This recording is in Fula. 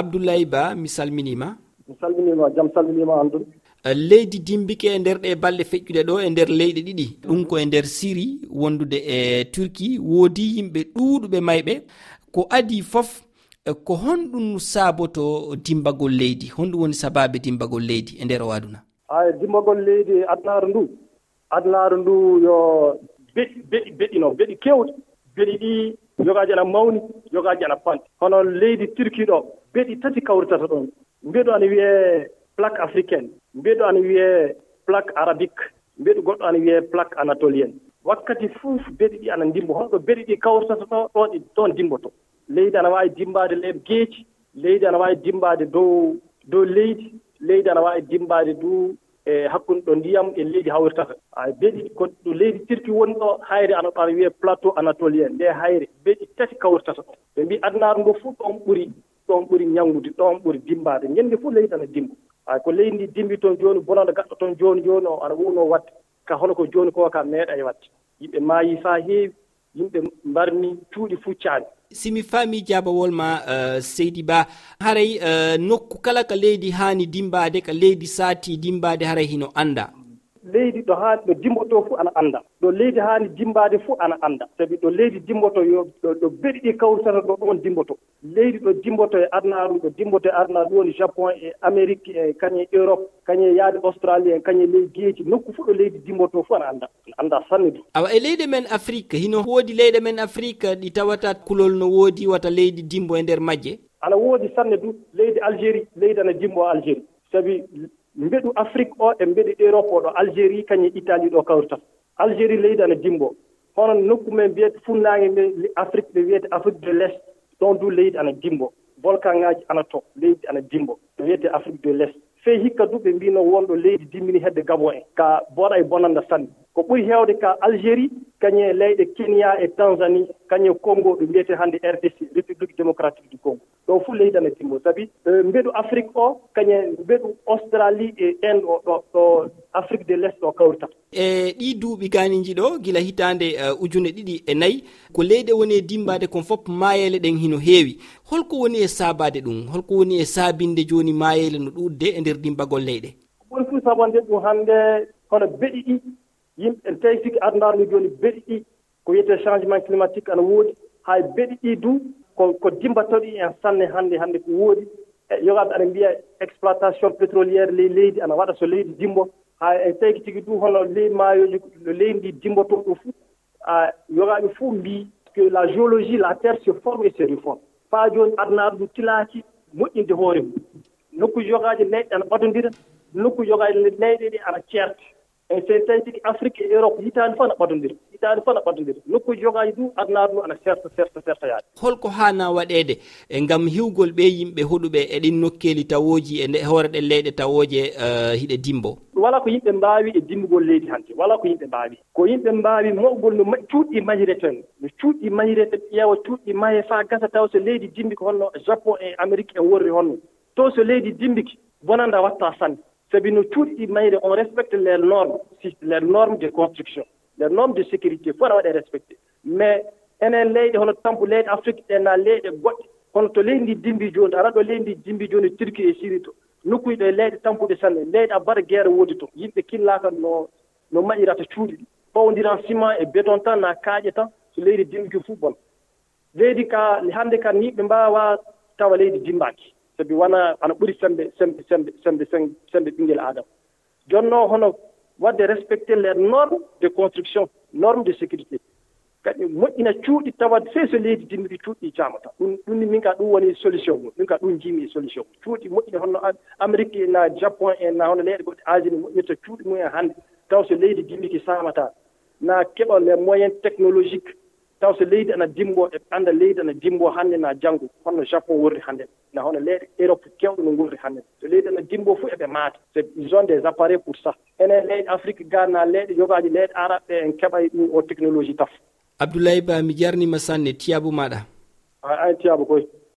abdoulaye ba mi salminima. Mi salminima jaam salminima an tun uh, leydi dimbike e nder ɗe balɗe feƴƴuɗe ɗo e nder leyɗe ɗiɗi. Ɗum ko e nder syrie wondude e turquie woodi yimɓe ɗuuɗuɓe mayɓe. Ko adi fof e ko honɗum saaboto dimbagol leydi. Honɗum woni sababe dimbagol leydi e nder o aduna ay e dimbagol leydi e adnaaru ndu. Adnaaru ndu yo beɗi beɗi beɗino beɗi kewɗi. Beɗi ɗi jogaaji ana mawni jogaaji ana panti hono leydi turquie ɗo beeɗi tati kawritata ɗon mbeɗu ana wiyee plaque africaine mbeɗu ana wiyee plaque arabique mbeɗu goɗɗo ana wiyee plaque anatolienne. Wakkati fof beɗi ɗi ana ndimbo honɗo beɗi ɗi kawrtata ɗo ɗon ɗi ɗon dimboto leydi ana waawi dimbaade leeb geeci leydi ana waawi dimbaade dow dow leydi leydi ana waawi dimbaade dow e hakkunde ɗo ndiyam e leydi hawrirtata a beɗi ko ɗo leydi turki woni ɗo hayre ana ɓawa wiye plateau anatolien nde hayre. Beɗi tati kawrirtata ɓe mbi adnaaru ngo fof ɗon ɓuri ɗon ɓuri ñanngude ɗon ɓuri dimbaade ñannde fof leydi ana dimba. Ay ko leydi ndi dimbi toon jooni bonanda gaɗɗo toon jooni jooni o ana wuunoo waɗde. Ka hono ko jooni ko ka meeɗa e waɗde. Yimɓe maayi faa heewi. yimɓe mbarni cuuɗi fuccaani simi faami jaabawol ma uh, seydi ba. Haray uh, nokku kala ka leydi haani dimbade ka leydi saati dimbade haray hino annda? leydi ɗo haani ɗo dimboto fof ana annda. Ɗo leydi haani dimbaade fof ana annda. Sabi ɗo leydi dimboto yo ɗo beɗi ɗi kawritata ɗo ɗon dimboto. Leydi ɗo dimboto e adunaaru ɗo dimboto e adunaaru ɗum woni japon e amérique e kañe e europe kañe yaade australie en kañe leydi geeci nokku fof ɗo leydi dimboto fof ana annda ana annda sanne du. Awa e leyɗe men afrique hino woodi leyɗe men afrique ɗi tawata kulol no woodi wata leydi dimbo e ndeer majje? Ana woodi sanne du leydi algérie leydi ana dimbo algérie. Sabi mbeɗu afrique o e mbeɗu europe o ɗo algérie kañe italie ɗo kawritat algérie leydi ana e dimbo hono nokku men mbiyete funnaange nde afrique ɓe wiyete afrique de l' est ɗon du leydi ana e dimbo volcan ŋaaji ana to leydi ana dimbo ɓe wiyete afrique de l' est fey hikka du ɓe mbino wonɗo leydi dimmini hedde gabon en. Ka boɗa e bonanda sanne. Ko ɓuri heewde ka algérie kañe leyɗe kenya e tanzanie kañe congo ɓe mbiyete hannde rdc république démocratique du congo. Ɗo fof leydi ana e sabi e, mbeɗu afrique o kañe mbeɗu australie e inde o ɗo ɗo afrique de l' est o kawrita. E ɗi duuɓi kaniji ɗo gila hitande ujune ɗiɗi e nayyi ko leyɗe woni e dimbade kon fof mayele ɗen hino heewi. Holko woni e sabade ɗum holko woni e sabinde joni mayele no ɗudde e nder dimbagol leyɗe? Ɓuri fuu sabande ɗum hannde hono beɗi ɗi yimɓe en tawi siki adunaaru joni beɗi ɗi ko wiyete changement climatique ana woodi. Hay beɗi ɗi du ko ko dimbatoɗi en sanne hannde hannde ko woodi. E yogaɓe aɗa mbiya exploitation pétroliére ley leydi ana waɗa so leydi dimbo. Haa en tawki tigi du hono ley maayoji no leydi ndi dimboto ɗo fof yogaaɓe fof mbi que la géologie la terre se forme et se réforme faa jooni adnaaɗo ɗum tilaaki moƴƴinde hoore mum. Nokku yogaaji leyɗe ana ɓadondira nokku yogaaji leyɗe ɗi ana ceerte E eyi so tawi tigi afrique e europe hitaani fof ana ɓatondiri hitaani fof ana ɓatondiri nokkuji jogaaji du adnaaɗo ndu ana serta serta serta yaade. Holko haana waɗeede e ngam hiwgol ɓe yimɓe hoɗuɓe eɗin nokkeeli tawooji e nde e hoore ɗen leyɗe tawooje eh, hiɗe dimbo. Wala ko yimɓe mbaawi e dimbugol leydi hannde wala ko yimɓe mbaawi. Ko yimɓe mbaawi moɓgol no cuuɗɗi mayre no cuuɗɗi mayre ƴeewa cuuɗɗi maye faa gasa taw so leydi dimbi ko honno japon e amérique en worri honno. To so leydi dimbiki bonannda watta sanne. sabi no cuuɗi ɗi mayre on respecte les normes les normes de construction les normes de sécurité fof aɗa waɗe respecté mais enen leyɗe hono tampo leyɗe afrique ɗena leyɗe goɗɗe kono to leydi ndi dimbi jooni aɗa ɗo leydi ndi dimbi jooni turki e syrie to. Nokkuji ɗo e leyɗe tampuɗe sanne leyɗe abbata guerre woodi to. Yimɓe killaka no no maƴirata cuuɗi ɗi. Ɓawdiran ciment e béton tan na kaaƴe tan so leydi dimbiki fuu bon leydi ka hannde ka yimɓe ɓe mbawa tawa leydi dimbaki sabi wona ana ɓuri sembe sembe sembe sembe sembe ɓinngel aadama. Jonno hono wadde respecté les normes de construction norme de sécurité. Kadi moƴƴina cuuɗi tawa sey so leydi dinniri cuuɗi jaamata. Ɗum ɗumni min ka ɗum woni solution mum min ka ɗum jiimi e solution cuuɗi moƴƴina honno amérique na japon en na hono leyɗe goɗɗe asie ne moƴƴirta cuuɗi mumen e hannde. Taw so leydi dimmiki saamata na keɓa les moyens technologique taw so leydi ana dimgo e annda leydi ana dimgo hannde na janngo holno japon worri hannde. Na hono leyɗe europe kewɗe no ngorri hannde. So leydi ana dimgo fof eɓe maata so ils ont des appareils pour ça. Enen leyɗe afrique ga na leyɗe yogaaji leyɗe araɓe en keɓa e ɗum o technologie taf. Abdoulaye ba mi jarnima sanne tiyabo maɗa a an tiyabo koye